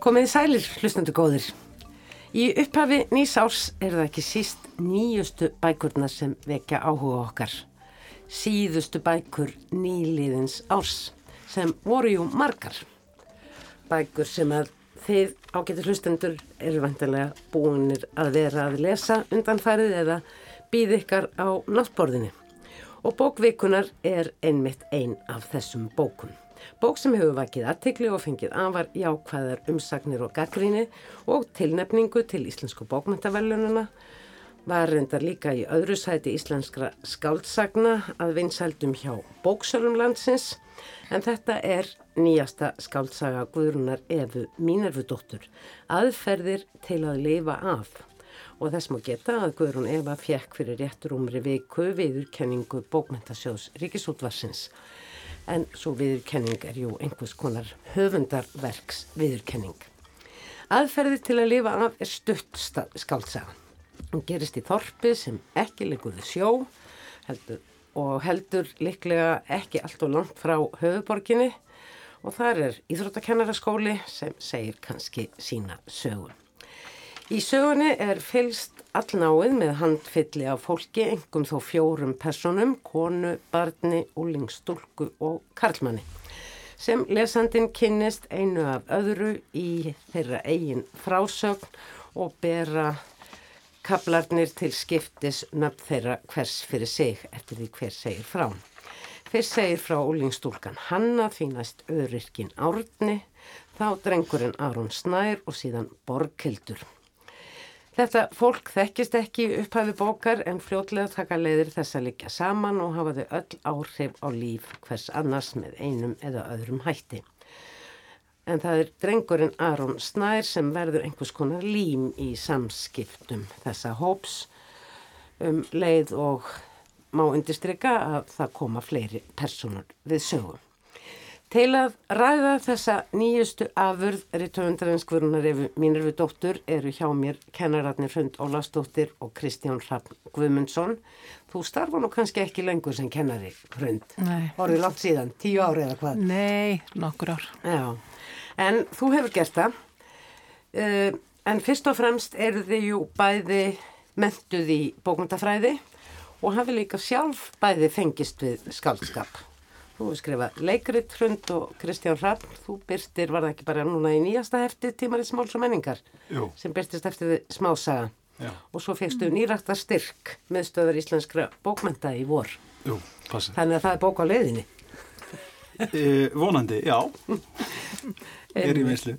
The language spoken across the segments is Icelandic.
Komið sælir, hlustandu góðir. Í upphafi nýs árs er það ekki síst nýjustu bækurna sem vekja áhuga okkar. Síðustu bækur nýliðins árs sem voru jú margar. Bækur sem að þið ágættir hlustendur eru vantilega búinir að vera að lesa undanfærið eða býð ykkar á náttborðinni. Og bókvikunar er einmitt einn af þessum bókum. Bók sem hefur vakið aðtikli og fengið anvar jákvæðar umsagnir og gaggríni og tilnefningu til Íslensku bókmyndavellununa var reyndar líka í öðru sæti íslenskra skáldsagna að vinsældum hjá bóksölum landsins. En þetta er nýjasta skáldsaga Guðrunar Efu Mínervudóttur aðferðir til að lifa af. Og þess má geta að Guðrun Eva fjekk fyrir réttur umri viku viðurkenningu bókmyndasjós Ríkisútvarsins en svo viðurkenning er jú einhvers konar höfundarverks viðurkenning. Aðferði til að lifa af er stutt skáltsaga. Hún gerist í þorpi sem ekki líkuði sjó heldur, og heldur liklega ekki allt og langt frá höfuborginni og þar er Íþróttakennaraskóli sem segir kannski sína sögun. Í sögunni er fylst allnáið með handfylli af fólki, engum þó fjórum personum, konu, barni, úlingstúlku og karlmanni, sem lesandin kynnist einu af öðru í þeirra eigin frásögn og bera kaplarnir til skiptis nöfn þeirra hvers fyrir sig eftir því hver segir frá. Fyrst segir frá úlingstúlkan Hanna því næst öðryrkin Árni, þá drengurinn Aron Snær og síðan Borghildur. Þetta fólk þekkist ekki upphafi bókar en fljótlega taka leiðir þess að liggja saman og hafa þau öll áhrif á líf hvers annars með einum eða öðrum hætti. En það er drengurinn Aron Snær sem verður einhvers konar lím í samskiptum þessa hóps um leið og má undirstryka að það koma fleiri personur við sögum. Til að ræða þessa nýjustu afurð rittöfundarins Guðrunar mínir við dóttur eru hjá mér kennararnir Hrund Ólastóttir og Kristján Raffn Guðmundsson. Þú starfa nú kannski ekki lengur sem kennari Hrund. Nei. Orðið langt síðan, tíu ári eða hvað? Nei, nokkur ár. Já, en þú hefur gert það. Uh, en fyrst og fremst eru þið jú bæði mentuð í bókmyndafræði og hafi líka sjálf bæði fengist við skaldskap. Þú hefur skrifað leikrit hrund og Kristján Rapp, þú byrstir, var það ekki bara núna í nýjasta hefti tímarið smáls og menningar Jú. sem byrstist eftir smásaga Já. og svo fegstu mm. nýrækta styrk með stöður íslenskra bókmenta í vor. Jú, passið. Þannig að það er bók á leiðinni. E, vonandi, já. er í meðslu.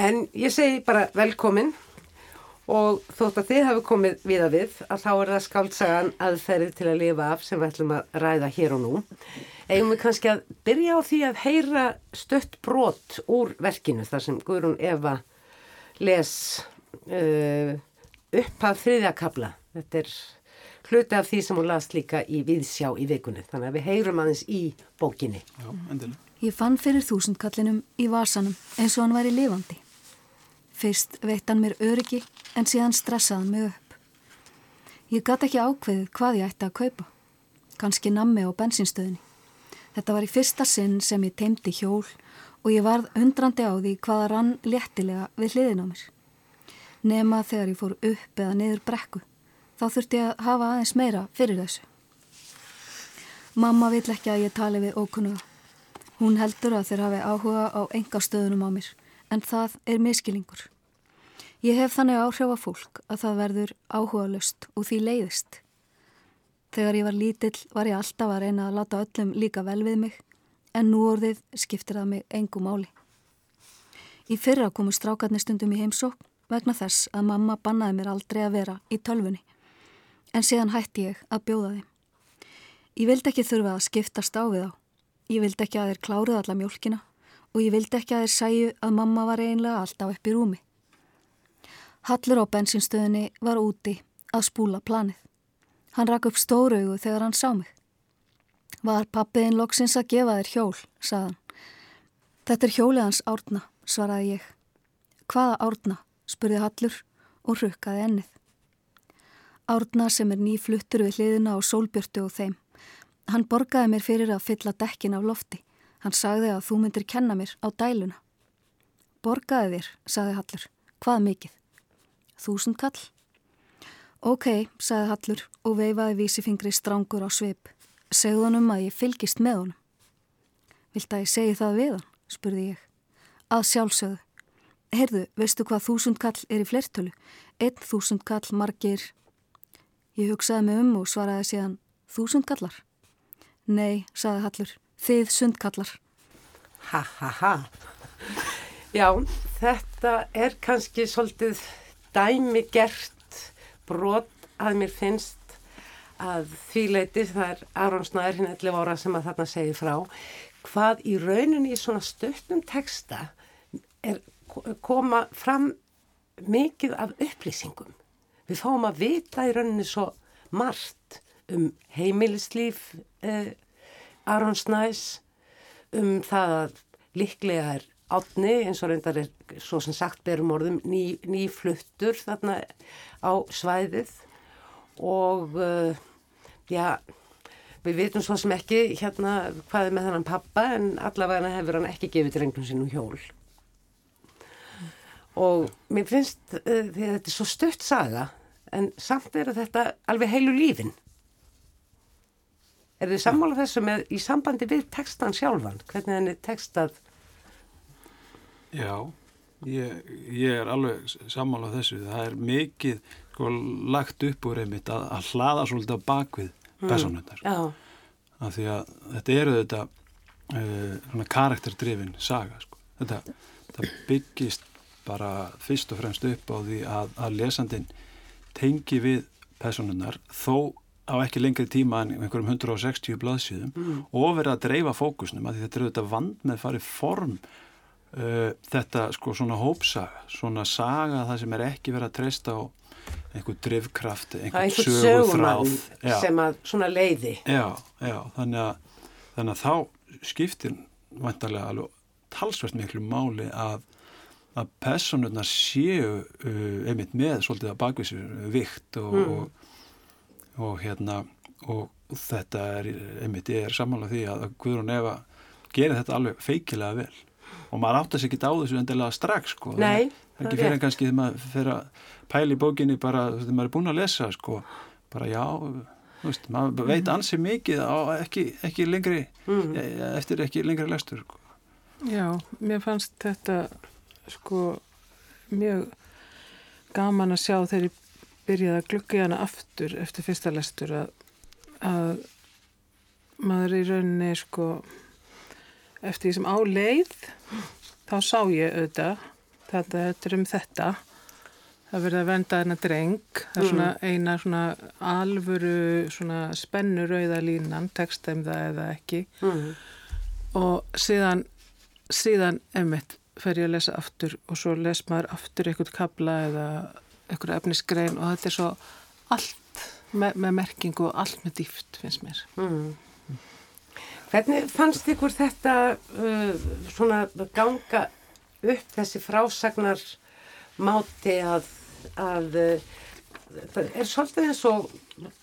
En ég segi bara velkomin og þótt að þið hafi komið viða við að þá er það skaldsagan aðferðið til að lifa af sem við ætlum að ræða hér og nú. Eigum við kannski að byrja á því að heyra stött brot úr verkinu þar sem Guðrún Eva les uh, upp af þriðjakabla. Þetta er hluti af því sem hún las líka í viðsjá í vikunni. Þannig að við heyrum aðeins í bókinni. Já, endilega. Ég fann fyrir þúsundkallinum í vasanum eins og hann væri lifandi. Fyrst veitt hann mér öryggi en síðan stressaði mig upp. Ég gatt ekki ákveðið hvað ég ætti að kaupa. Kanski nammi á bensinstöðinni. Þetta var í fyrsta sinn sem ég teimti hjól og ég varð undrandi á því hvaða rann léttilega við hliðin á mér. Nema þegar ég fór upp eða niður brekku. Þá þurfti ég að hafa aðeins meira fyrir þessu. Mamma vill ekki að ég tali við ókunnuga. Hún heldur að þeir hafi áhuga á enga stöðunum á mér en það er miskilingur. Ég hef þannig áhrif á fólk að það verður áhuga löst og því leiðist. Þegar ég var lítill var ég alltaf að reyna að láta öllum líka vel við mig en nú orðið skiptir það mig engu máli. Í fyrra komu strákarnir stundum í heimsók vegna þess að mamma bannaði mér aldrei að vera í tölfunni en síðan hætti ég að bjóða þeim. Ég vildi ekki þurfa að skiptast á við á. Ég vildi ekki að þeir kláruð alla mjölkina og ég vildi ekki að þeir sæju að mamma var einlega alltaf upp í rúmi. Hallur á bensinstöðinni var úti að spúla planið. Hann rakk upp stóraugu þegar hann sá mig. Var pappiðin loksins að gefa þér hjól, sagðan. Þetta er hjólið hans árna, svaraði ég. Hvaða árna, spurði Hallur og rukkaði ennið. Árna sem er nýfluttur við hliðina og sólbjörtu og þeim. Hann borgaði mér fyrir að fylla dekkin af lofti. Hann sagði að þú myndir kenna mér á dæluna. Borgaði þér, saði Hallur. Hvað mikið? Þúsund kall. Ok, saði Hallur og veifaði vísifingri strángur á sveip. Segðu hann um að ég fylgist með honum. Vilt að ég segi það við hann? spurði ég. Að sjálfsögðu. Heyrðu, veistu hvað þúsund kall er í flertölu? Einn þúsund kall margir. Ég hugsaði mig um og svaraði síðan þúsund kallar. Nei, saði Hallur, þið sundkallar. Ha ha ha. Já, þetta er kannski svolítið dæmi gert brot að mér finnst að því leiti það er Aron Snæður hinn 11 ára sem að þarna segi frá hvað í rauninni í svona stöttum texta er koma fram mikið af upplýsingum. Við fáum að vita í rauninni svo margt um heimilislíf eh, Aron Snæs, um það að líklega er átni eins og reyndar er svo sem sagt berum orðum ný, ný fluttur þarna á svæðið og uh, já, við veitum svo sem ekki hérna hvað er með þannan pappa en allavega hefur hann ekki gefið drengnum sínum hjól. Og mér finnst uh, því að þetta er svo stött saga en samt er þetta alveg heilu lífin. Er þið sammála þessu með í sambandi við textan sjálfan hvernig henni textað? Já, ég, ég er alveg sammála þessu. Það er mikið sko, lagt upp úr einmitt að, að hlaða svolítið á bakvið mm. personundar af því að þetta eru þetta uh, karakterdrifin saga sko. þetta, þetta byggist bara fyrst og fremst upp á því að, að lesandin tengi við personunnar þó á ekki lengri tíma en einhverjum 160 blaðsíðum mm. og verið að dreifa fókusnum að þetta eru þetta vand með farið form uh, þetta sko svona hópsaga svona saga það sem er ekki verið að treysta á einhver drivkraft, einhver sögurþráð sem að svona leiði. Já, já, þannig að þannig að þá skiptir vantarlega alveg talsvært miklu máli að að personurnar séu uh, einmitt með svolítið að bakvísir vikt og, mm. og, og hérna og þetta er einmitt ég er samanlega því að Guðrún Eva gerir þetta alveg feikilega vel. Og maður áttast ekki á þessu endilega strax sko. Nei, ekki fyrir en kannski þegar maður fyrir að pæla í bókinni bara þegar maður er búin að lesa sko bara já veist, maður veit mm. ansi mikið á ekki, ekki lengri mm. eftir ekki lengri lestur sko. Já, mér fannst þetta sko mjög gaman að sjá þegar ég byrjaði að glukka hana aftur eftir fyrsta lestur að, að maður í rauninni sko eftir því sem á leið þá sá ég auðvitað þetta er um þetta það verði að venda þennan dreng það er svona mm. eina svona alvöru svona spennur auðalínan texta um það eða ekki mm. og síðan síðan emitt fer ég að lesa aftur og svo les maður aftur eitthvað kabla eða eitthvað efnisgrein og þetta er svo allt með, með merkingu og allt með dýft finnst mér mm. Hvernig fannst ykkur þetta uh, svona ganga upp þessi frásagnar máti að, að uh, það er svolítið eins og,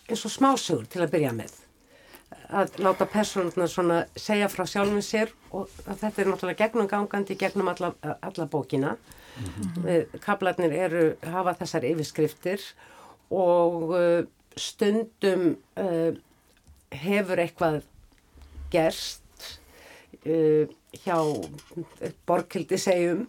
eins og smásögur til að byrja með að láta personuna svona segja frá sjálfum sér og þetta er náttúrulega gegnum gangandi gegnum alla, alla bókina mm -hmm. kablarnir eru hafa þessar yfirskriftir og uh, stundum hefur eitthvað gerst hjá borgildi segjum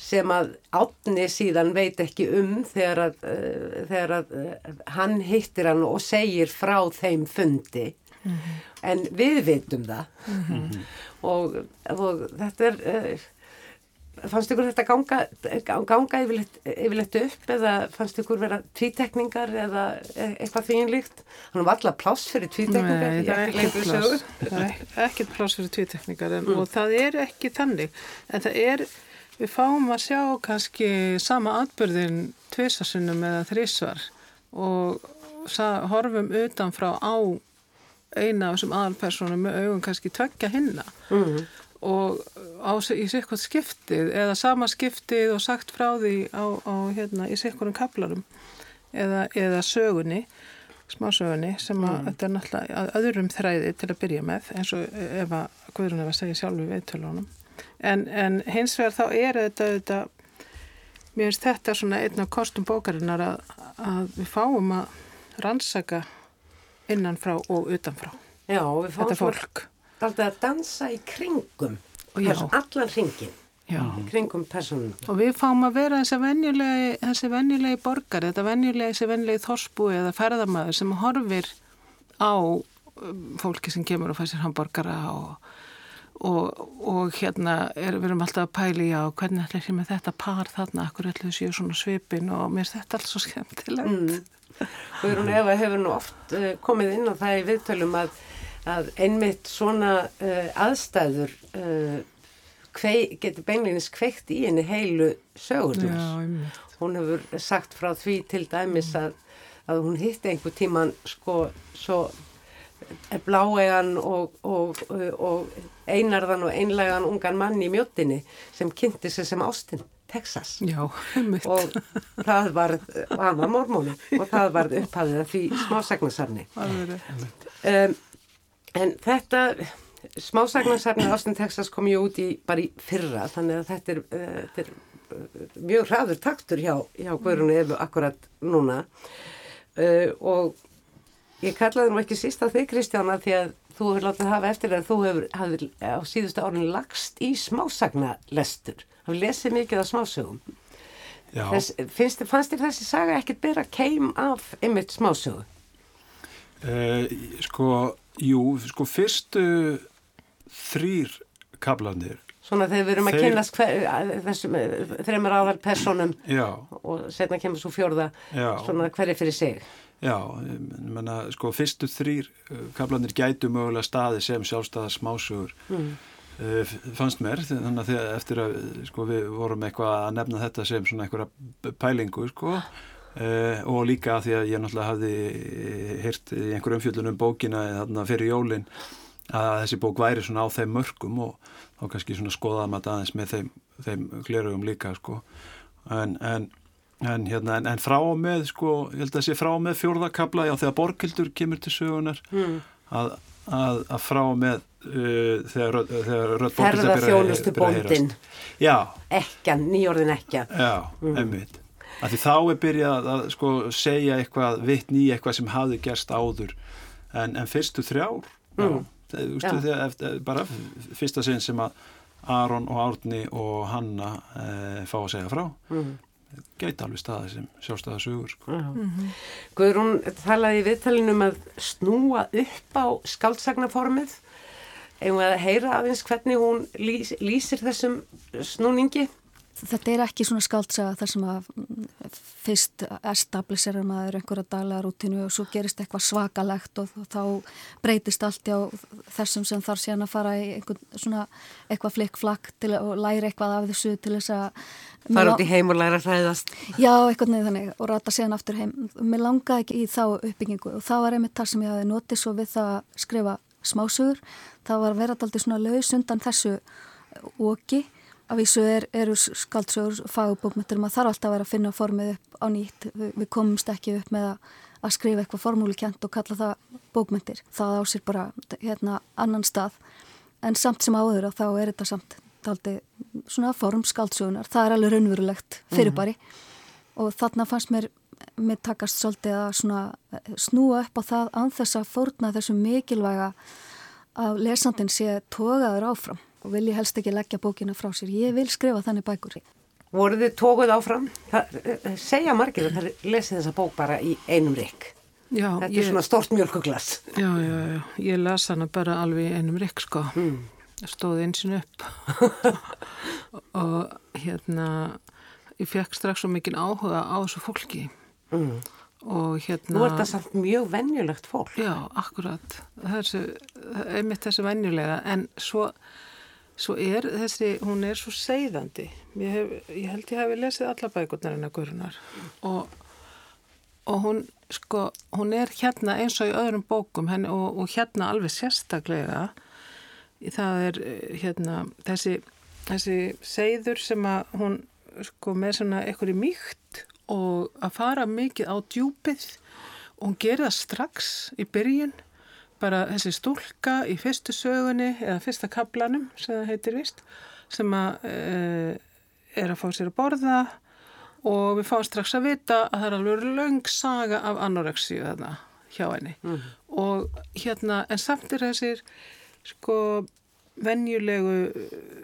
sem að átni síðan veit ekki um þegar að, uh, þegar að uh, hann hittir hann og segir frá þeim fundi mm -hmm. en við veitum það mm -hmm. og, og þetta er fannst ykkur þetta ganga, ganga yfirleitt, yfirleitt upp eða fannst ykkur vera tvítekningar eða e, eitthvað þínlíkt hann var alltaf pláss fyrir tvítekningar Nei, það er ekkert pláss. er ekkert pláss fyrir tvítekningar en, mm. og það er ekki þannig. En það er, við fáum að sjá kannski sama atbyrðin tviðsarsunum eða þrísvar og horfum utanfrá á eina af þessum aðalpersonum með augum kannski tveggja hinna. Mm. Og á, í sikkert skiptið eða sama skiptið og sagt frá því á, á hérna í sikkurum kaplarum eða, eða sögunni smásögunni sem að mm. þetta er náttúrulega öðrum þræði til að byrja með eins og ef að Guðrun hefur að segja sjálfu viðtölunum. En, en hins vegar þá er þetta, þetta mér finnst þetta svona einn af kostum bókarinnar að, að við fáum að rannsaka innanfrá og utanfrá. Já, við fáum þetta fólk alltaf að dansa í kringum allan hringin kringum personum og við fáum að vera þessi venjulegi, þessi venjulegi borgar, þetta venjulegi, þessi venjulegi þorsbúi eða ferðamaður sem horfir á um, fólki sem kemur og fær sér hambúrgara og, og, og hérna er, við erum alltaf að pæli á hvernig ætla ég með þetta par þarna, akkur ætla þau séu svona svipin og mér finnst þetta alls svo skemmtilegt. mm. Guðrún Eva hefur nú oft uh, komið inn á það í viðtölum að, að einmitt svona uh, aðstæður uh, kvei, getur beinleginis kveikt í henni heilu sögurnar. Hún hefur sagt frá því til dæmis að, að hún hitti einhver tíman sko svo bláegan og, og, og einarðan og einlegan ungan mann í mjóttinni sem kynnti sig sem Austin, Texas. Já, og það var hann var mormóni og það var upphafið að því smásagnasafni Alveg. um, en þetta smásagnasafni Austin, Texas kom ég út í bara í fyrra þannig að þetta er, uh, þetta er uh, mjög hraður taktur hjá, hjá Guðrunu Efu akkurat núna. Uh, og ég kallaði nú ekki síst á þig Kristjána því að þú hefur látið hafa eftir að þú hefur hafði, á síðustu árinu lagst í smásagnalestur. Hafði lesið mikið af smásögum? Þess, finnst, fannst þér þessi saga ekkert byrja keim af einmitt smásögu? uh, sko, jú, sko fyrstu þrýr kablanir, Svona þegar við erum að kynast þessum eh, þreymur aðal personum já, og setna kemur svo fjórða já, svona hverju fyrir sig. já, ég menna, sko fyrstu þrýr uh, kablanir gætu mögulega staði sem sjálfstæðar smásögur Mm. uh, fannst mér, þannig að þegar eftir að sko við vorum eitthvað að nefna þetta sem svona einhverja pælingu, sko, Uh, og líka að því að ég náttúrulega hafði heyrt í einhverjum umfjöldun um bókina þarna fyrir jólin að þessi bók væri svona á þeim mörgum og þá kannski svona skoðaði maður aðeins með þeim, þeim glerugum líka sko en, en, en hérna en, en frá og með sko, ég held að sé frá og með fjórðakabla, já þegar Borgildur kemur til sögunar Mm. að, að, að frá og með uh, þegar, þegar rödd Borghildar byrjar að- Ferðarþjónustu byrjar að heyrast. bóndin, Já, ekkjan, nýjórðin ekkja. Já, mm. einmitt. Af því þá er byrjað að sko segja eitthvað, vitni í eitthvað sem hafði gerst áður en, en fyrstu þrjár, Mm. já, ústu, þegar, eftir, bara fyrsta sinn sem að Aron og Árni og Hanna e, fá að segja frá, Mm. gæti alveg staði sem sjálfstæða sögur. Sko. Mm. Guðrún talaði í viðtalinu um að snúa upp á skáldsagnaformið. Eða að heyra aðeins hvernig hún lýs, lýsir þessum snúningi. Þetta er ekki svona skáldsaga þar sem að fyrst establisera maður einhverja daglega rútinu og svo gerist eitthvað svakalegt og þá breytist allt á þessum sem þarf síðan að fara í eitthvað flikkflakk til að og læra eitthvað af þessu til þess að Fara út í heim og læra að hræðast. Já, eitthvað neður þannig og rata síðan aftur heim. Mér langaði ekki í þá uppbyggingu og það var einmitt það sem ég hafi notið svo við það að skrifa smásögur. Það var vera alltaf svona laus undan þessu oki. Af vísu er, eru skaldsögur fagbókmyndur, maður þarf alltaf að vera að finna formið upp á nýtt. Vi, við komumst ekki upp með að, að skrifa eitthvað formúlikent og kalla það bókmyndir. Það á sér bara hérna annan stað. En samt sem áður og þá er þetta samt daldi svona form skaldsögunar. Það er alveg raunverulegt fyrirbæri og þarna fannst mér, mér takast svolítið að svona snúa upp á það án þess að fórna þessu mikilvæga að lesandin sé togaður áfram og vil ég helst ekki leggja bókina frá sér. Ég vil skrifa þannig bækur. Voru þið tókuð áfram? Það, eh, segja margir að það lesi þessa bók bara í einum rikk. Já, Þetta er ég, svona stort mjölkuglas. já, já, já, ég las hana bara alveg í einum rikk sko. Mm. stóði einsinu upp og hérna ég fekk strax svo mikinn áhuga á þessu fólki Mm. og hérna Nú er þetta samt mjög venjulegt fólk. já, akkurat þessu, einmitt þessu venjulega en svo, svo er þessi, hún er svo seiðandi ég, ég held ég hafi lesið alla bækurnar hennar Guðrunar og, og hún sko, hún er hérna eins og í öðrum bókum henni, og, og hérna alveg sérstaklega. Það er eh, hérna þessi, þessi seiður sem að hún sko með svona eitthvað í mýkt og að fara mikið á djúpið. Og hún gerir það strax í byrjun bara þessi stúlka í fyrstu sögunni eða fyrsta kaplanum sem það heitir vist sem að e, er að fá sér að borða og við fáum strax að vita að það er alveg löng saga af anorexíu þarna hjá henni mm. og hérna en samt er þessir sko venjulegu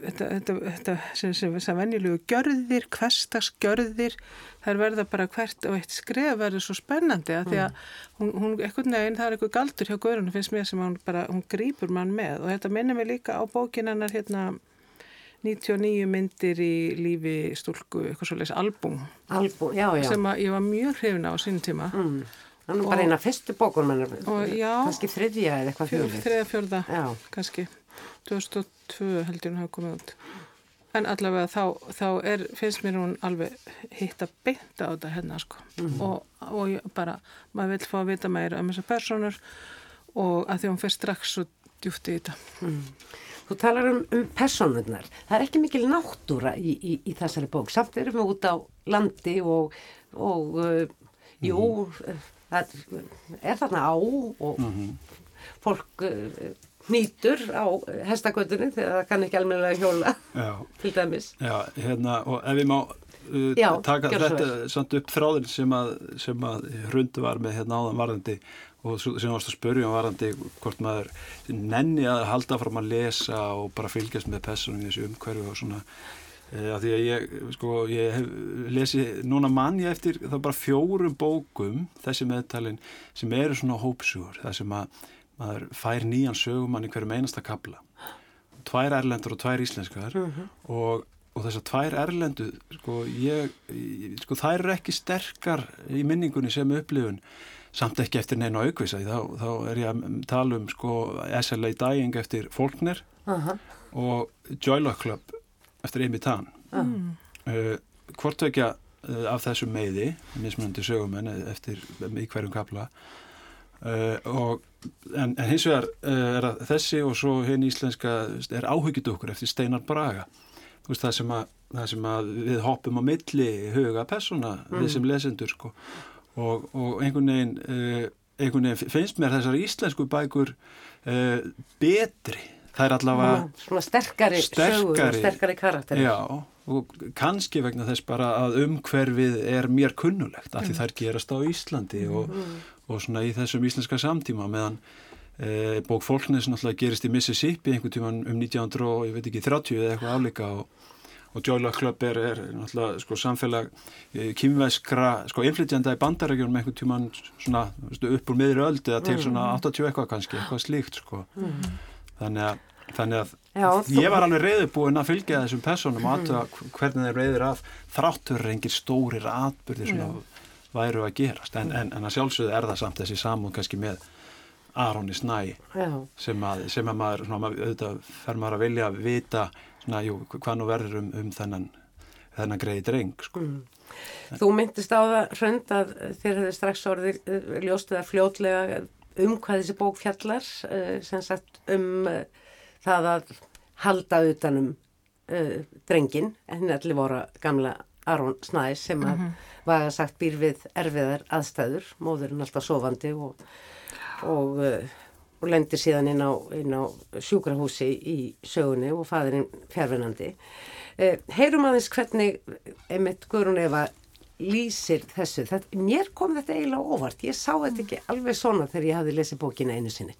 þetta, þetta, þetta sem, sem, sem venjulegu gjörðir, hverstags gjörðir þær verða bara hvert og eitt skref verður svo spennandi að mm. því að hún, hún ekkert neginn, það er eitthvað galdur hjá Guðrun finnst mér sem hún bara, hún grýpur mann með. Og þetta minnir mig líka á bókinannar hérna 99 myndir í lífi stúlku, eitthvað svolítið albúm albúm, já, já. Sem ég var mjög hrifna á sín tíma. Mm. Þannig bara eina fyrstu bókur kannski þriðja eða eitthvað fjörð Þriðja fjörða, kannski 2002 held ég hún hafa komið út en allavega þá, þá er, finnst mér hún alveg hitt að beinta á þetta hérna sko mm. og, og bara, maður vil fá að vita meira um þessar personur og að því hún fyrir strax svo djúft í þetta mm. Þú talar um, um personurnar. Það er ekki mikil náttúra í, í, í þessari bók. Samt erum við út á landi og, og uh, jú, mm. það er þarna á og mm -hmm. fólk uh, nýtur á hestagötunni þegar það kann ekki almennilega hjóla Já. til dæmis. Já, hérna, og ef við má uh, Já, taka þetta samt upp þráðin sem að, sem að hrundu var með hérna áðan varðandi og sem varst að spörja um varandi hvort maður nenni að halda fram að lesa og bara fylgjast með personum í þessu umhverju og svona e, að því að ég, sko, ég hef lesið, núna mann ég eftir þá bara fjórum bókum þessi meðtalinn sem eru svona hópsugur það sem að maður fær nýjan sögumann í hverjum einasta kabla tvær erlendur og tvær íslenskar uh mhm. -huh. og og þess að tvær erlendu sko, ég, sko þær eru ekki sterkar í minningunni sem upplifun samt ekki eftir neina aukvisa þá, þá er ég að tala um sko SLA Dying eftir Faulkner uh -huh. og Joylock Club eftir Amy Tan uh -huh. uh, hvort vekja uh, af þessu meiði mismunandi sögumenn eftir í hverjum kapla uh, og en, en hins vegar uh, er að þessi og svo hinn íslenska er áhugjudukur eftir Steinar Braga veist, það, sem að, það sem að við hoppum á milli huga persóna við mm. sem lesendur sko og, og einhvern veginn, uh, einhvern veginn finnst mér þessar íslensku bækur uh, betri það er allavega svona sterkari, sterkari, sterkari karakter já, og kannski vegna þess bara að umhverfið er mér kunnulegt af því mm. þær gerast á Íslandi og, mm. Og svona í þessum íslenska samtíma meðan e, bók Fólknes náttúrulega gerist í Mississippi einhvern tíman um 1900 og ég veit ekki 30 eða eitthvað afleika og og Joyla Club er, er náttúrulega sko, samfélag e, kýmveskra sko, inflytjanda í bandarækjunum einhvern tíman svona, upp úr miðri öld eða til mm. svona 80 eitthvað kannski, eitthvað slíkt sko. mm. þannig að, þannig að Já, ég var alveg reyðubúinn að fylgja þessum personum og aðtöða mm. hvernig þeir reyðir að þráttur reyngir stórir atbyrðir sem væru að gerast en, en, en að sjálfsögðu er það samt þessi samúð kannski með Aronni Snæ sem að, sem að maður, svona, maður auðvitað fer maður að vilja að vita svona, jú, hvað nú verður um, um þennan, þennan greiði dreng, sko. Mm. Þú myndist á það hrönd að þér hefði strax orðið eh, ljóstuð að fljótlega um hvað þessi bók fjallar, uh, sem sagt um uh, það að halda utanum drengin, henni allir voru gamla Aron Snæs sem að mm -hmm. var að sagt býr við erfiðar aðstæður, móðurinn alltaf sofandi og, og og lendir síðan inn á, inn á sjúkrahúsi í sögunni og fæðirinn fjárvinnandi. Eh, heyrum aðeins hvernig Emmett Guðrún Eva lýsir þessu. Þetta, mér kom þetta eiginlega óvart. Ég sá þetta ekki alveg svona þegar ég hafði lesið bókina einu sinni.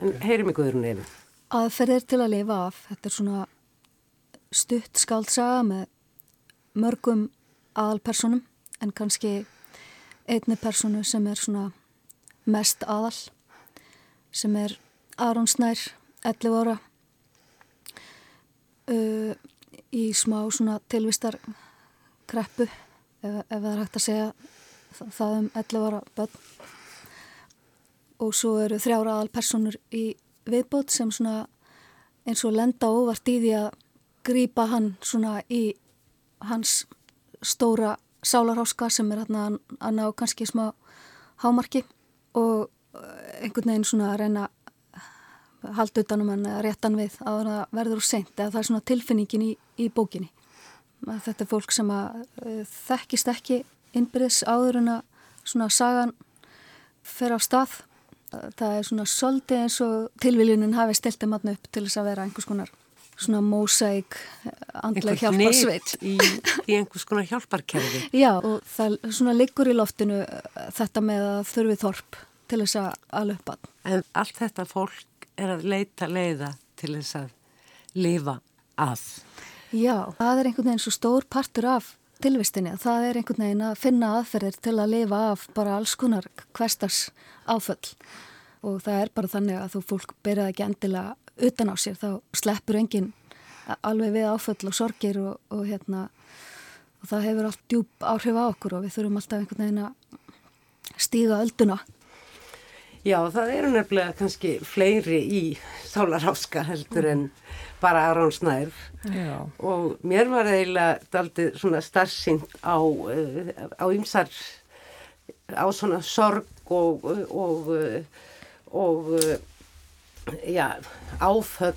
En heyrum í Guðrún Eva. Aðferðir til að lifa af. Þetta er svona stutt skaldsaga með mörgum aðalpersonum en kannski einni personu sem er svona mest aðal sem er Aron Snær 11 ára uh, í smá svona tilvistar kreppu ef, ef það er hægt að segja það, það um 11 ára börn. Og svo eru þrjára aðal personur í viðbót sem svona eins og lenda óvart í því að grýpa hann svona í hans stóra sálarháska sem er hérna að ná kannski smá hámarki og einhvern veginn svona að reyna að halda utanum hann eða réttan við að það verður úr seint eða það er svona tilfinningin í, í bókinni. Þetta er fólk sem að uh, þekkist ekki innbyrðis áður en að svona sagan fer á stað. Það er svona svolítið eins og tilviljunin hafi stilt um hann upp til þess að vera einhvers konar svona mósæk andlega hjálparsveit. í, í einhvers konar hjálparkerfi. Já, og það svona liggur í loftinu þetta með að þurfi þorp til þess að alveg En allt þetta fólk er að leita leiða til þess að lifa að. Já, það er einhvern veginn svo stór partur af tilvistinni. Að það er einhvern veginn að finna aðferðir til að lifa af bara alls konar hverstars áföll. Og það er bara þannig að þú fólk byrjaði ekki endilega utan á sér þá sleppur enginn alveg við áföll og sorgir og, og hérna og það hefur allt djúb áhrif á okkur og við þurfum alltaf einhvern veginn að stíga ölduna. Já, það eru nefnilega kannski fleiri í sálaráska heldur en bara Aron Snær Já. og mér var eiginlega aldrei svona starfsýnt á á ymsar á svona sorg og og, og já, áföll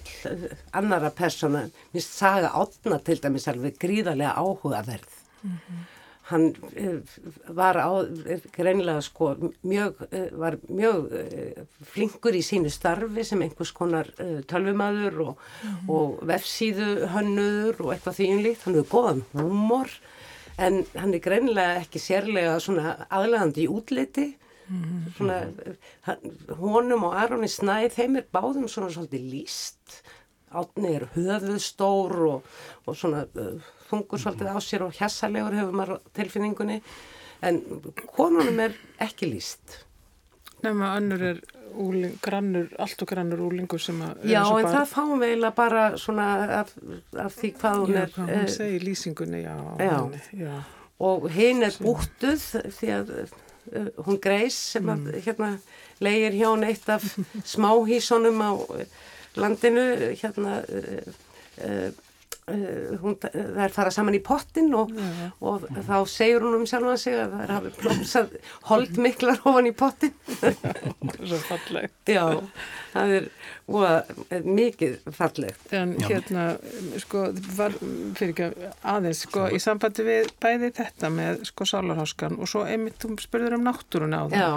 annara persóna, minnst saga átna til dæmis alveg gríðarlega áhugaverð mm -hmm. hann uh, var á, greinilega sko mjög, uh, var mjög flinkur í sínu starfi sem einhvers konar tölvumadur og, mm -hmm. og vefsíðu hönnuður og eitthvað því einlíkt, hann hefur góðan humor en hann er greinilega ekki sérlega svona aðlegandi í útliti svona, honum og Aronni Snæð þeim er báðum svona svolítið líst átni er höfuðstór og, og svona uh, þungur svolítið á sér og hjassalegur hefur maður tilfinningunni en konunum er ekki líst Nefna annur er úling, grannur, allt og grannur úlingur sem að Já en það fáum við eiginlega bara svona af, af því hvað hún já, er hvað hún uh, segir lýsingunni já, já. Henni, já. og hinn er búttuð því að Uh, hún Greis sem að mm. hérna leigir hjá neitt af smáhísonum á landinu hérna uh, uh, Uh, hún, það er farað saman í pottin og, ja. og þá segir hún um sjálfa sig að það er hafið plómsað holdmiklar ofan í pottin Svo fallegt. Já, það er óa, mikið fallegt. En hérna, sko var, fyrir ekki aðeins sko, í sambandi við bæði þetta með sko sálarháskan og svo einmitt þú spurður um náttúruna á það. Já.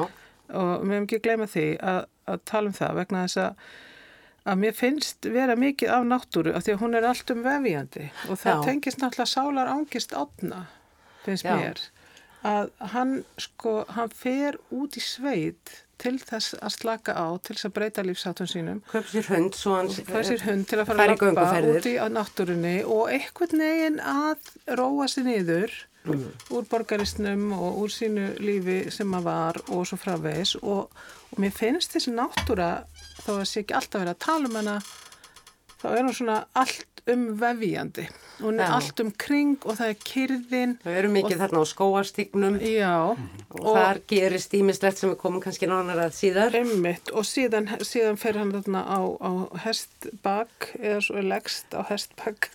og við hefum ekki gleymað því að, að tala um það vegna þess að að mér finnst vera mikið af náttúru af því að hún er allt um vefjandi og það Já. tengist náttúrulega sálar ángist átna, finnst Já. mér að hann sko hann fer út í sveit til þess að slaka á til þess að breyta lífsáttum sínum Kaup sér hund hund til að fara að lappa út í náttúrunni og eitthvað neginn að róa sér niður mm. úr borgaristnum og úr sínu lífi sem að var og svo fravegis og, og mér finnst þessi náttúra þó að sé ekki alltaf verið að tala um hana þá er hún svona allt umvefjandi hún er já. allt um kring og það er kyrðin það eru mikið þarna á skóarstíknum og, og þar gerist ímislegt sem er komið kannski nánar að síðar. Einmitt. Og síðan, síðan fer hann þarna á, á hestbak eða svo er leggst á hestbak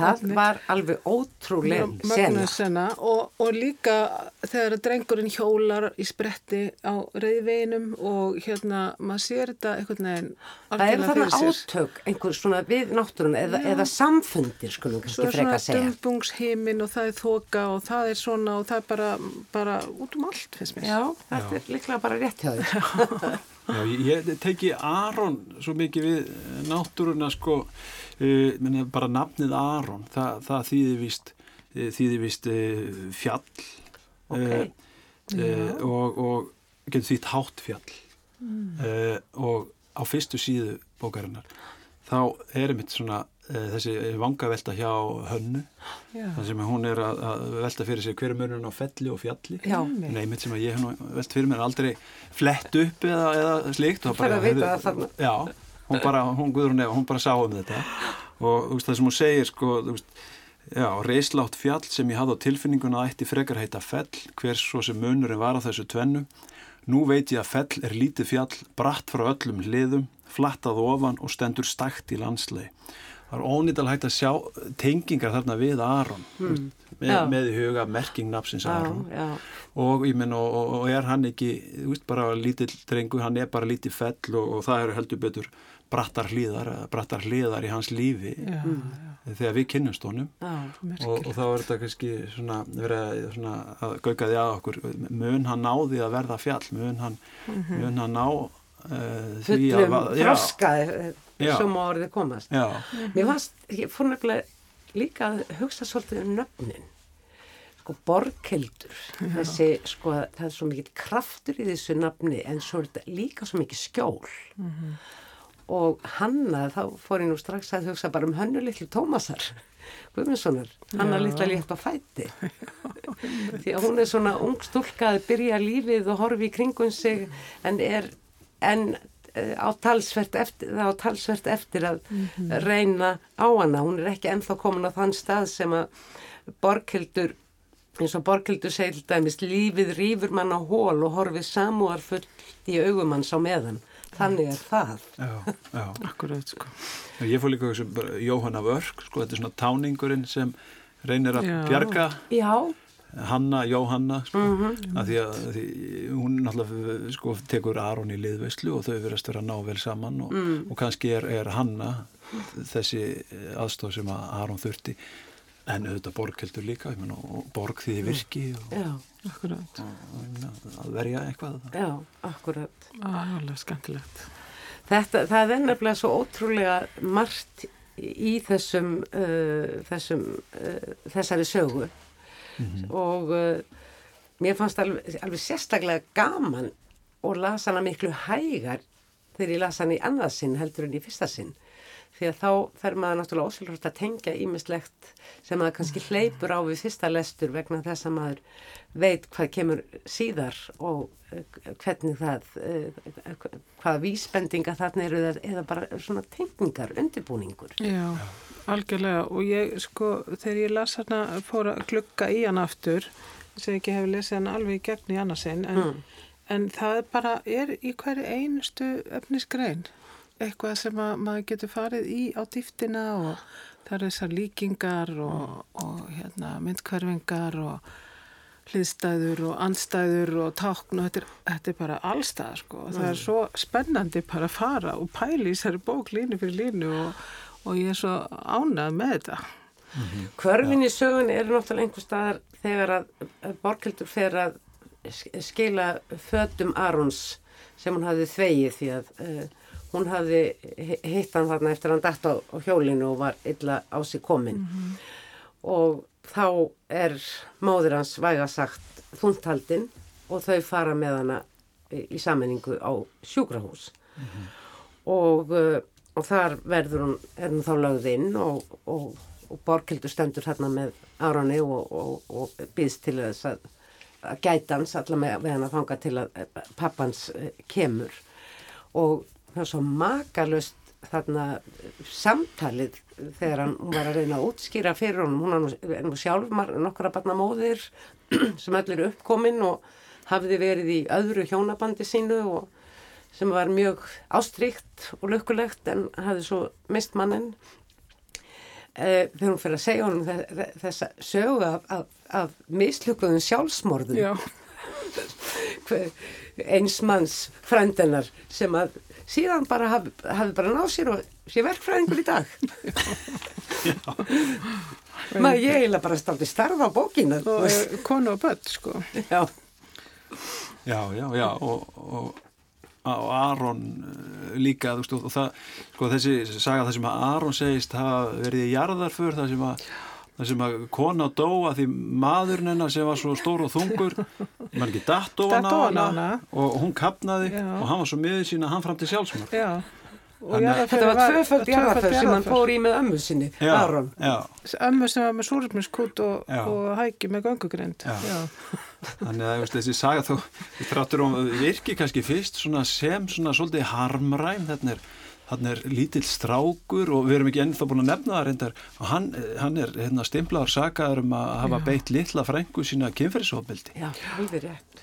Það var alveg ótrúlega sena. sena og, og líka þegar drengurinn hjólar í spretti á reyðveinum og hérna maður sér þetta einhvern veginn Það er þarna átök einhvers svona við náttúrun eða, eða samfundir skulum kannski freka að segja. Svona dömbungsheimin og það er þoka og það er svona og það er bara, bara út um allt finnst mér. Já, þetta Já. er líklega bara rétt hjá því. Já, ég teki Aron svo mikið við náttúruna sko Uh, bara nafnið Aron það, það þýðir vist, uh, þýðir vist uh, fjall okay. og, og getur þýtt hátt fjall mm. og á fyrstu síðu bókarinnar þá er einmitt svona þessi vangavelta hjá hönnu. Þar sem hún er að, að velta fyrir sig hverju mörnun á felli og fjalli. Neymitt sem að ég hef velt fyrir mér aldrei flett upp eða, eða slikt og bara, já hún bara, hún guður hún bara sá um þetta. Og veist, það sem hún segir sko, reyslátt fjall sem ég hafði á tilfinninguna að eitt í frekar heita fell, hvers svo sem munurinn var á þessu tvennu. Nú veit ég að fell er lítið fjall bratt frá öllum hliðum, flattað ofan og stendur stakt í landslei það er ónýttal hægt að sjá tengingar þarna við Aron mm. með, með í huga merkingnapsins Aron já, já. og ég menn og, og er hann ekki, þú veist bara lítill drengu, hann er bara lítið fell og, og það eru heldur betur brattar hlýðar, brattar hlýðar í hans lífi já, mm. já. þegar við kynnumst honum og, og þá er þetta kannski svona, verið svona að gauka því að okkur mun hann náði að verða fjall mun hann, mm -hmm. mun hann ná fullum froska sem á orðið komast. Já. mér fannst, ég fór nefnilega líka að hugsa svolítið um nöfnin. Sko borkeldur þessi sko það er svo mikið kraftur í þessu nafni en svo er þetta líka svo mikið skjól. Mm -hmm. og hanna þá fór ég nú strax að hugsa bara um hönnu litlu Tómasar Guðmundssonar, hanna litla létt á fæti. Því að hún er svona ung stúlka að byrja lífið og horfi í kringun sig en er en eh, á talsvert eftir, á talsvert eftir að mm -hmm. reyna á hana. Hún er ekki ennþá komin á þann stað sem að Borghildur eins og Borghildur segil dæmis lífið rýfur mann á hól og horfið samúar fullt í augumanns á meðan. Þannig er það. Já, já, akkurat sko. Ég fór líka þessu Jóhanna Vörk sko, þetta er svona táningurinn sem reynir að já. bjarga Já Hanna, Jóhanna sko, mm -hmm. að því að því, hún náttúrulega sko, tekur Aron í liðveislu og þau verðast vera að ná vel saman og, mm. og kannski er, er Hanna þessi aðstof sem að Aron þurfti. En auðvitað borg heldur líka mena, borg því virki og, Já, akkurat. og, að verja eitthvað. Já, akkurat. Alveg skemmtilegt. Þetta, það er nefnilega svo ótrúlega margt í þessum, uh, þessum uh, þessari sögu mm -hmm. og uh, mér fannst alveg, alveg sérstaklega gaman og lasa hana miklu hægar þegar ég lasa hana í annarsinn heldur en í fyrsta sinn því að þá fer maður náttúrulega ósvöldast að tengja ímislegt sem maður kannski hleypur á við fyrsta lestur vegna þess að maður veit hvað kemur síðar og eh, hvernig það eh, hvaða vísbendinga þarna eru eða bara svona tengingar, undirbúningur. Já, algjörlega. Og ég sko þegar ég las hérna fór að klukka í hann aftur sem ekki hefur lesið hann alveg í gegn í annarsinn en, mm. en það bara er í hverju einustu efnisgrein eitthvað sem maður getur farið í á dýftina og það eru þessar líkingar og, og hérna, myndkverfingar og hliðstæður og anstæður og tákn og þetta er, þetta er bara allstað sko og það er mm. svo spennandi bara að fara og pæli í þessari bók línu fyrir línu og, og ég er svo ánað með þetta. Mm -hmm. Kvörfin í sögun er náttúrulega einhver staðar þegar að Borgildur fer að skila fötum Arons sem hún hafði þvegið því að uh, hún hafði hitt hann þarna eftir hann dætt á, á hjólinu og var illa á sig komin mm -hmm. og þá er móður hans væga sagt þúntaldinn og þau fara með hana í, sammenningu á sjúkrahús mm -hmm. og, uh, og þar verður hún, er hún þá lögð inn og, og, og Borkildur stendur hérna með Árani og býðst til þess að, að gæta hans allavega með hann að fanga til að pappans uh, kemur og það var svo makalust þarna samtalið þegar hann var að reyna að útskýra fyrir honum, hún er nú sjálf nokkara barna móðir sem allir uppkominn og hafði verið í öðru hjónabandi sínu og sem var mjög ástríkt og lukkulegt en hafði svo mist mannin e, þegar hún fyrir að segja honum þessa sögu af, af, af mislukkuðum sjálfsmorðum einsmanns frændennar sem að síðan bara hafi, hafi bara náð sér og sé verkfræðingur í dag. Maður ég eiginlega bara státti starfa á bókinu og konu og börn sko. Já. Já, já, já og, og, og Aron eh, líka veist, og það, sko þessi saga það sem að Aron segist hafa verið í jarðarför það sem að það sem að kona dóa því maðurinn hennar sem var svo stór og þungur mann ekki datt ofan á hana og hún kapnaði já. og hann var svo miður sína hann fram til sjálfsmörg þetta var tvöföld jarðarför sem hann fór í með ömmu sinni ömmu sem var með súröfniskút og, og hækki með gangugrind þannig að veist, þessi saga þú þráttur um virki kannski fyrst sem svona svolítið harmræm þetta er hann er lítill strákur og við erum ekki ennþá búin að nefna það reyndar. Og hann, hann er hérna, stimplaður sagaður um að hafa já. beitt litla frængu sína kynferðisofbildi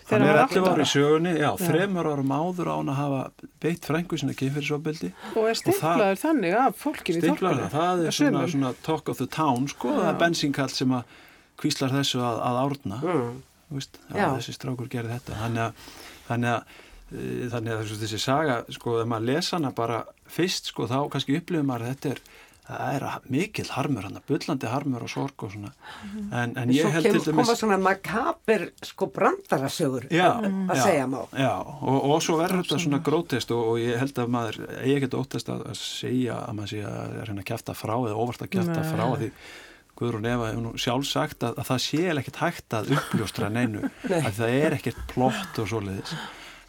Hann er allir ári í sögunni, já, já. þremur árum áður á hann að hafa beitt frængu sína kynferðisofbildi Og er stimplaður þannig af fólkinu í Stimplaður, það er svona, svona talk of the town sko, það er bensinkall sem að kvíslar þessu að, að árna. Mm. Vist, þessi strákur gerir þetta. Þannig að, þannig að Eh, þannig að þessi saga, sko, ef maður lesa hana bara fyrst, sko, þá kannski upplifum maður að þetta er, það er mikil harmur hann, byllandi harmur og sorg og svona. En, en ég Svo held til dæmis koma svona makaber sko brandarasögur að já, segja má. Já, og, og svo verður þetta svona grótist og, og ég held að maður eigi ekkert óttast að, að segja að maður sé að reyna að kæfta frá eða óvart að kæfta Nei. frá því. Guðrún Eva hefur nú sjálf sagt að, að það sé ekkert hægt að uppljóstra neinu að það er ekkert plott og svoleiðis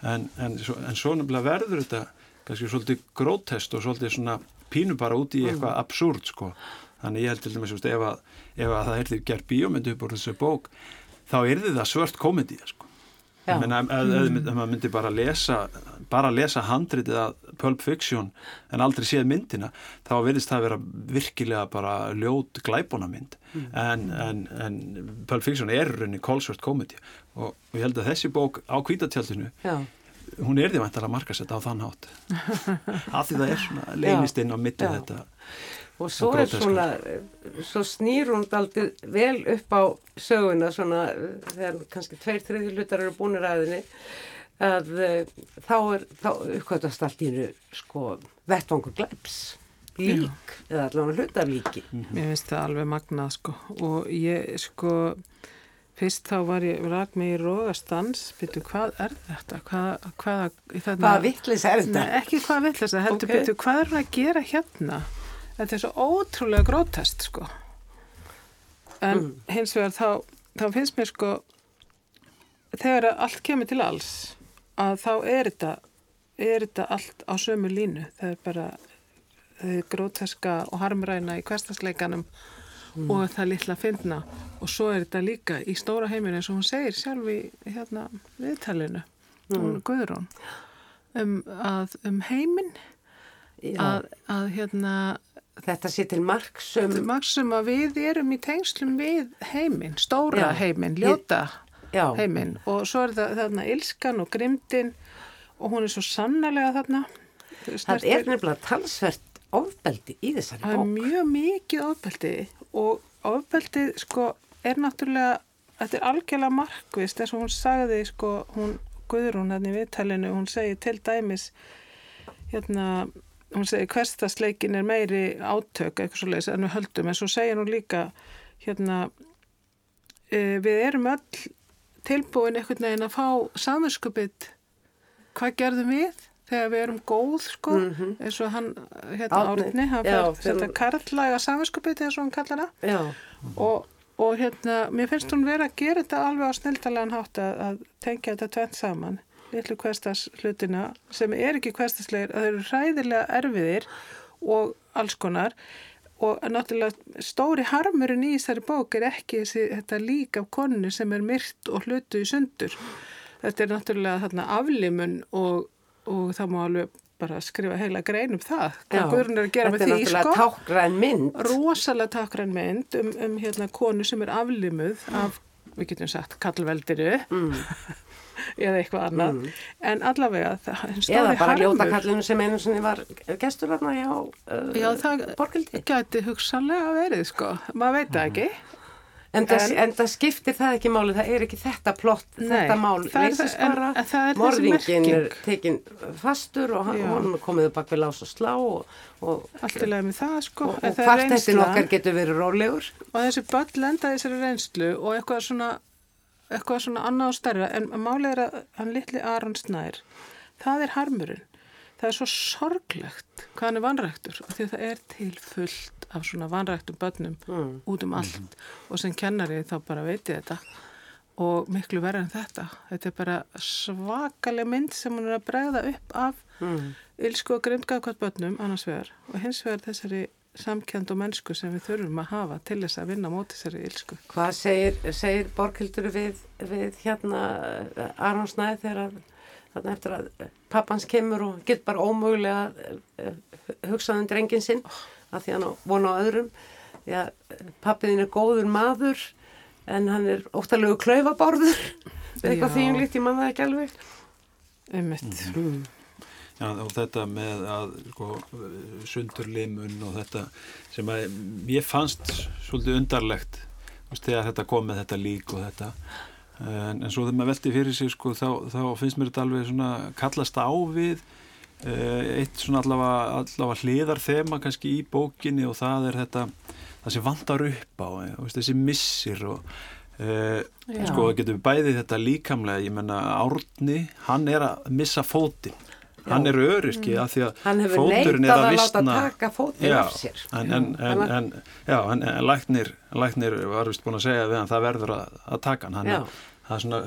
en, en, en svo nefnilega verður þetta kannski svolítið grótest og svolítið svona pínu bara út í eitthvað absúrt sko. þannig ég held til dæmis ef, að, ef að það er því gerð bíómyndu upp úr þessu bók þá er það svört komedi sko. Ef maður myndi bara lesa bara lesa handritið að Pulp Fiction en aldrei séð myndina þá verðist það vera virkilega bara ljót glæbónamynd en, en, en Pulp Fiction er rauninni kólsvört komedi og, og ég held að þessi bók á kvítatjaldinu Já, hún er því væntalega markasett á þann hátt. Af því það er svona leynist inn á mitti Já. þetta. Og svo er svona, svo snýr hún aldrei vel upp á söguna svona eh, þegar kannski tveir, þriði hlutar eru búinir aðinni að uh, þá er, þá uppkvæmtast allt í hennu sko vettvangur glæps, lík eða allavega hlutarlíki. Mér finnst það alveg magnað sko og ég sko fyrst þá var ég rak mig í rógastans byrju hvað er þetta hvað, hvað, Hvaða vittlis er þetta? Nei, ekki hvað vill heldur Ok. okay. byrju hvað er hún að gera hérna þetta er svo ótrúlega grótest sko en Mm. hins vegar þá, þá finnst mér sko þegar allt kemur til alls að þá er þetta er þetta allt á sömu línu. Það er bara gróteska og harmræna í hverstasleikanum og það litla finna og svo er þetta líka í stóra heiminu eins og hún segir sjálf í hérna viðtalinu hún Guðrún um, að, um heiminn Já, að, að hérna þetta sé til marksum, maksum að við erum í tengslum við heiminn, Já. stóra heiminn, ljóta já, heiminn. Og svo er það þarna ilskan og grimdin og hún er svo sannarlega þarna. Það er nefnilega talsvert ofbeldi í þessari Það er bók. mjög mikið ofbeldi og ofbeldið sko er náttúrulega, þetta er algjörlega markvist eins og hún sagði sko, hún Guðrún hann í viðtalinu, hún segir til dæmis hérna, hún segir hverstasleikin er meiri átök eitthvað svo leiðis en við höldum en svo segir hún líka hérna e, við erum öll tilbúin einhvern veginn að fá samvinskupið hvað gerðum við þegar við erum góð sko? Eins og hann hérna Árni, hann fyrir þetta karlæga samvinskupið eins og hann kallar það. Og, og hérna, mér finnst hún vera að gera þetta alveg á snildalegan hátt að, að tengja þetta tvent saman. Litlu kvestas hlutina sem er ekki kvestaslegir, að þau eru hræðilega erfiðir og alls konar og náttúrulega stóri harmurinn í þessari bók er ekki þessi, þetta lík af konu sem er myrt og hlutu í sundur. Þetta er náttúrulega þarna aflimun og, og það má alveg bara skrifa heila grein um það hvað Guðrún er að gera með þetta því. Er sko náttúrulega tákgræn mynd. rosalega takkræn mynd um, um hérna konu sem er aflimuð af, við getum sagt, kallveldiru eða eitthvað annað. En allavega það er Eða bara harmur ljótakallinu sem einu sinni var gestur þarna hjá uh, Já, það Borgildi. gæti hugsanlega verið sko, maður veit það ekki. En, en, En- en það skiptir það ekki máli, það er ekki þetta plott, Nei, þetta mál, er en- bara, er morðingin er tekin fastur og hann, er komið bak við lás og slá og, og, allt í lagi með það sko. og, en og það er kvartettin okkar getur verið rólegur. og þessi börn lenda í þessari reynslu og eitthvað svona eitthvað svona annað og stærra en málið er að hann litli Aron Snær það er harmurinn. Það er svo sorglegt hvað hann er vanræktur af því að það er til fullt af svona vanræktum börnum Mm. út um allt. Og sem kennari þá bara veit ég þetta. Og miklu verður en þetta. Þetta er bara svakaleg mynd sem hún er að bregða upp af Mm. Ylsku og grimdgafkvæmt börnum annars vegar. Og hins vegar þessari samkend og mennsku sem við þurfum að hafa til þess að vinna móti þessari ylsku. Hvað segir, segir Borgildur við, við hérna eh, Aron Snæð þegar að, þarna eftir að pappans kemur og get bara ómögulega uh, hugsaðum drengin sinn að því hann vona á öðrum. Já, pappiðin er góður maður en hann er óttalegu klaufaborður. Eitthvað því um líkt, ég man það ekki alveg. Einmitt. Mm. Já, og þetta með að sko, sundurlimun og þetta sem að ég fannst svolítið undarlegt veist, þegar þetta kom með þetta lík og þetta. En, en svo þegar maður velti fyrir sig sko, þá, þá finnst mér þetta alveg svona kallast á við uh, eitt svona allavega, allavega hliðar þema kannski í bókinni og það er þetta það sem vantar upp á eh, veist, þessi missir og uh, sko það getur bæðið þetta líkamlega ég menna Árni, hann er að missa fótinn hann er öryrki mm. að því að fóturinn er að vissna hann hefur neitt að láta taka fótinn af sér. en, en, en, en já, en læknir, læknir var vist búin að segja við hann það verður að, að taka hann. Hann það svona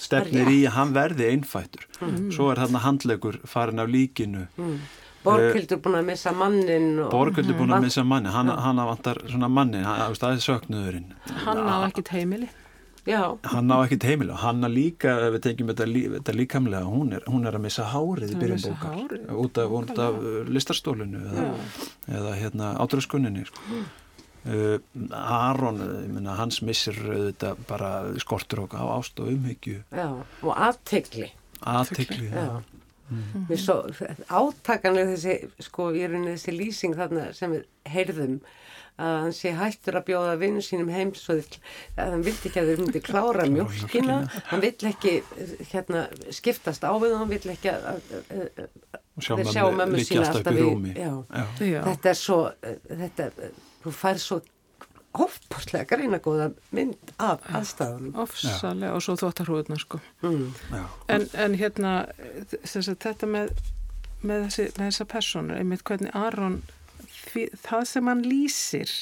stefnir í að hann verði einfættur. Mm. svo er þarna handlegur farin af líkinu. Mm. Borgildur búin að missa mannin Borgildur búin að missa mannin hann, hann vantar svona mannin það er söknuðurinn. Hann á ekkit heimili Já. hann á ekkit heimil og hann líka, ef við tengjum þetta, lí, þetta líkamlega, hún er, hún er að missa hárið í byrjum bókar út af, út af listarstólinu eða, eða hérna, átröskunninni sko. mm. uh, Aron minna, hans missir þetta bara skortur á ást og umhyggju og aðtegli aðtegli, já Mm. Svo, átakanlega þessi sko, ég er unni þessi lýsing þarna sem við heyrðum að hann sé hættur að bjóða vinnu sínum heim svo að hann vildi ekki að þeir myndi klára mjölkina, hann vill ekki hérna, skiptast á við hann vill ekki að, að, að þeir sjá mömmu sína alltaf við já. Já. Já. þetta er svo þetta, þú fær svo ofbúrslega greina góða mynd af aðstæðunum ofsalega og svo þóttarhúðuna sko mm. en, en hérna þetta með, með þessi, þessa personur einmitt hvernig Aron því, það sem hann lýsir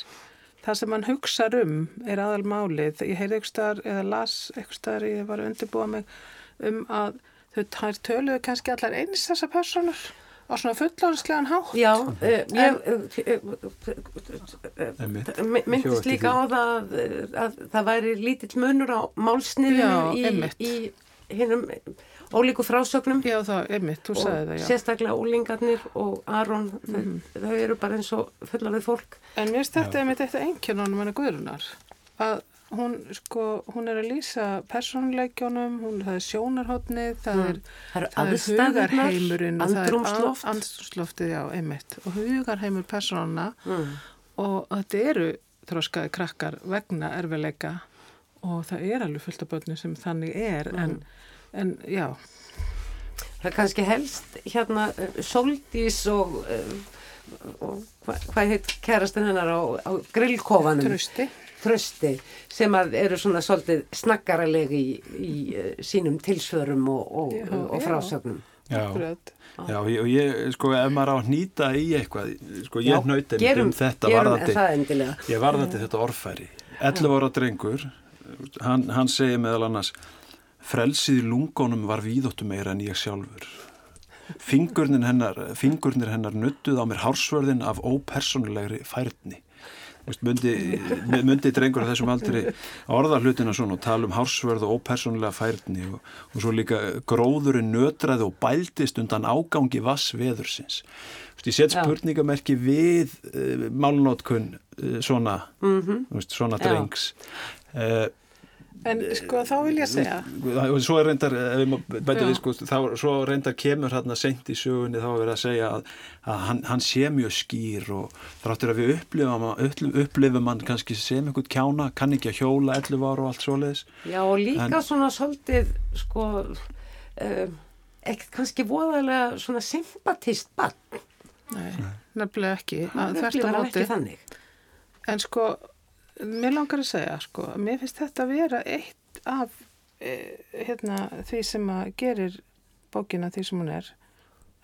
það sem hann hugsa um er aðal málið ég heyrði eitthvað eða las eitthvað ég var undirbúa mig um að þau tær töluðu kannski allar eins þessa personur á svona fullanslegan hátt. Já, uh, ég uh, myndist líka á það að, að það væri lítill munur á málsniðinu í, í hinnum ólíku frásögnum. Já það, einmitt, þú sagði það, já. Sérstaklega ólingarnir og Aron mm þau, þau eru bara eins og fullarið fólk. En mér þetta einmitt eitt engjörnum hennar Guðrunar að hún sko, hún er að lýsa persónleikjónum, hún, það er sjónarhóttnið það mm. er, það er hugarheimurinn andrumsloft andrumsloftið, já, einmitt og hugarheimur persónana mm. og þetta eru þróskaði krakkar vegna erfileika og það er alveg fullt af börnum sem þannig er mm. en en já. Það er kannski helst hérna eh, Soldís og, eh, og hvað hva heit kærastin hennar á, á grillkofanum? Trösti Trösti sem að eru svona svolítið snakkaralegi í, í uh, sínum tilsvörum og, og, já, og frásögnum. Já, já, og ég, sko, ef maður á að nýta í eitthvað, sko, ég nöytið um þetta varðandi, ég varðandi þetta orðfæri, 11 ára drengur, hann, hann segir meðal annars, Frelsið í lungonum var víðóttu meira en ég sjálfur. Fingurnir hennar, fingurnir hennar nuttuð á mér hársvörðin af ópersonlegri færni. Mundi, mundi drengur þessum aldrei orða hlutina svona og tala um hársvörð og ópersonlega færni og, og svo líka gróðurinn nötraði og bældist undan ágangi vass veðursins. Ég set spurningamerki við uh, málnótkun uh, svona, mm -hmm. svona drengs. Uh, En sko þá vil ég segja. svo er reyndar við, sko, þá, svo reyndar kemur hérna sent í sögunni þá er verið að segja að, að hann, hann sé mjög skýr og þráttur að við upplifum, upplifum hann kannski sem einhvern kjána kann ekki að hjóla 11 ára og allt svoleiðis. Já og líka en, svona svolítið sko um, ekkert kannski voðalega svona sympatist bann Nei, nefnilega ekki Nefnilega ekki þannig. En sko Mér langar að segja, sko, mér finnst þetta að vera eitt af e, hérna, því sem að gerir bókina því sem hún er,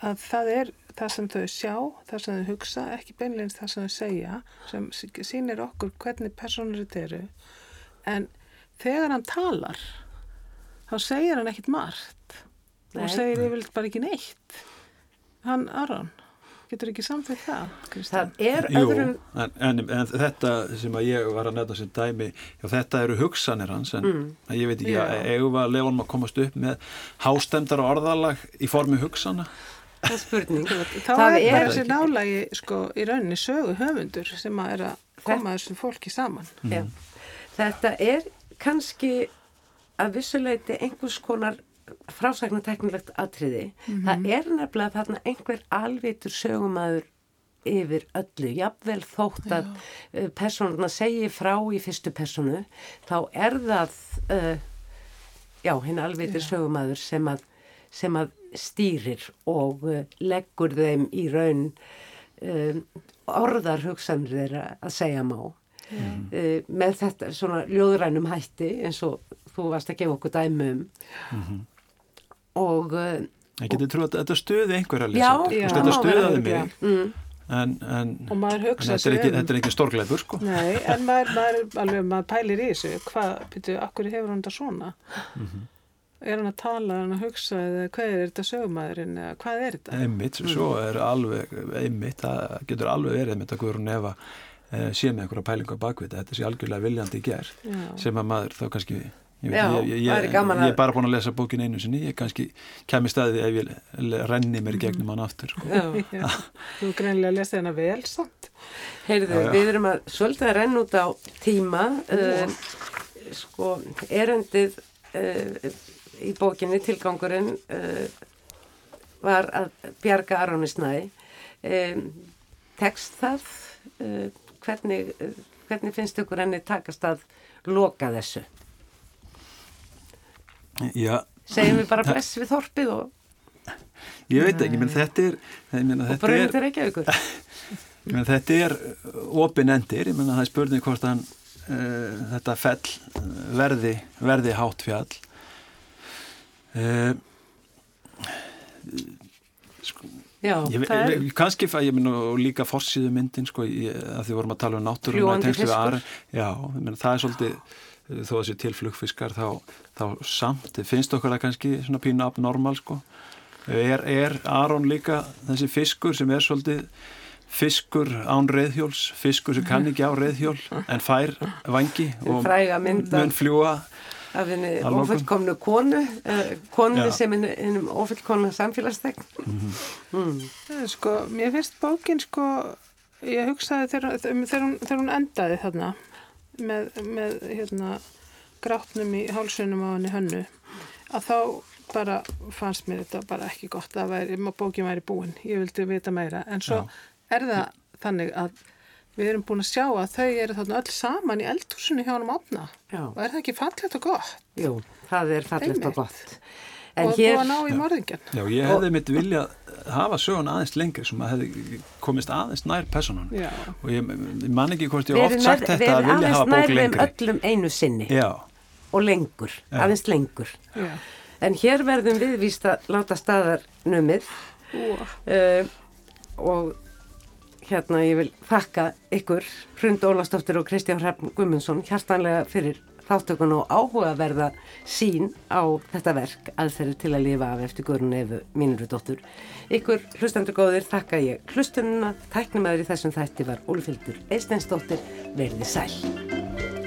að það er það sem þau sjá, það sem þau hugsa, ekki beinleins það sem þau segja, sem sýnir okkur hvernig personur þetta eru, en þegar hann talar, þá segir hann ekkit margt Nei. og segir yfirlega bara ekki neitt. Hann, Aron getur ekki samþýtt það Kristján? það er öðrum Jú, en, en, en þetta sem að ég var að nefna sem dæmi, já, þetta eru hugsanir hans en mm. ég veit ekki já. að eigum að lefunum að komast upp með hástemdar og orðalag í formi hugsana það er spurning þá það er þessi nálagi sko í rauninni sögu höfundur sem að er að koma þessu fólki saman mm. þetta er kannski að vissuleiti einhvers konar frásagnateknilegt atriði mm -hmm. það er nefnilega þarna einhver alvitur sögumæður yfir öllu, jafnvel þótt að uh, personuna segi frá í fyrstu personu, þá er það uh, já, hinn alvitur sögumæður sem að sem að stýrir og uh, leggur þeim í raun um, orðar hugsanir þeirra að segja má mm. uh, með þetta svona ljóðrænum hætti eins og þú varst að gefa okkur dæmi um mm -hmm. Og uh, Ég geti trú að þetta stuði einhver að lesa þetta, stuðaði mig. Mm. en, en þetta er ekki, um, ekki stórgleipur sko. Nei, en maður, maður, alveg, maður pælir í þessu. Hvað, pýtu, akkur hefur hann þetta svona? Mm -hmm. er hann að tala, er hann að hugsa eða hvað er þetta sögumæðurinn eða hvað er þetta? Einmitt, mm. svo er alveg einmitt, það getur alveg verið einmitt að hverjum nefa eh, sé með einhverja pælingu á bakvita, þetta. Sé algjörlega viljandi í gerð sem að maður þá kannski Ég, Já, ég, ég, ég er bara búin að lesa bókin einu sinni, ég kannski kemi staði ef ég renni mér gegnum hann aftur sko. Já, þú greinlega lesa hennar vel samt. Heyrðu, við erum að svolítið að renna út á tíma uh, sko, erendið uh, í bókinni tilgangurinn uh, var að bjarga Aronisnæ um, tekst það? Hvernig, hvernig finnst ykkur henni takast að loka þessu Já. segjum við bara bless við þorpið og ég veit ekki, menn þetta er meina, og bara þetta ekki aukur menn þetta er opin endir, ég menna það er spurning hvort hann uh, þetta fell verði, verði hátt fjall. Uh, sko Já, ég, er... kannski fæ ég minna og líka forsiðu myndin sko, ég, að því vorum að tala um minna, það er svolítið þó að þessi tilflugfiskar þá, þá samt, finnst okkar það kannski svona pínu abnormal sko er, er Aron líka þessi fiskur sem er svolítið fiskur án reyðhjóls, fiskur sem kann ekki á reyðhjól en fær vangi og mun fljúa af henni ofullkomnu konu uh, konu ja. sem hennum ofullkomnu samfélagstegn mm -hmm. mm. sko, mér finnst bókin sko, ég hugsaði þegar, þegar, hún, þegar hún endaði þarna með, með hérna, grátnum í hálsunum á henni hönnu að þá bara fannst mér þetta bara ekki gott. Að væri, bókin væri búin, ég vildi vita meira. En svo Já. er það þannig að við erum búin að sjá að þau eru þarna öll saman í eldhúsinu hjá hann um átna og er það ekki fallet og gott? Jú, það er fallet og gott En og hér... búið að ná í morðingin. Já, ég hefði mitt vilja hafa sögun aðeins lengri sem að hefði komist aðeins nær personun og ég, ég man ekki hvort ég oft sagt þetta að vilja hafa bók lengri. Við erum aðeins nær öllum einu sinni Já. og lengur, Já. aðeins lengur. Já. En hér verðum við víst að láta staðar numið uh, og hérna ég vil þakka ykkur Hrund Ólastóttir og Kristján Hrafn Gummundsson hjartanlega fyrir þáttökun og áhugaverða sín á þetta verk aðferður til að lifa af eftir Guðrun Efu mínurudóttur. Ykkur hlustandur góðir þakka ég hlustununa, tæknum aður í þessum þætti var Ólfildur Eistensdóttir, verði sæl.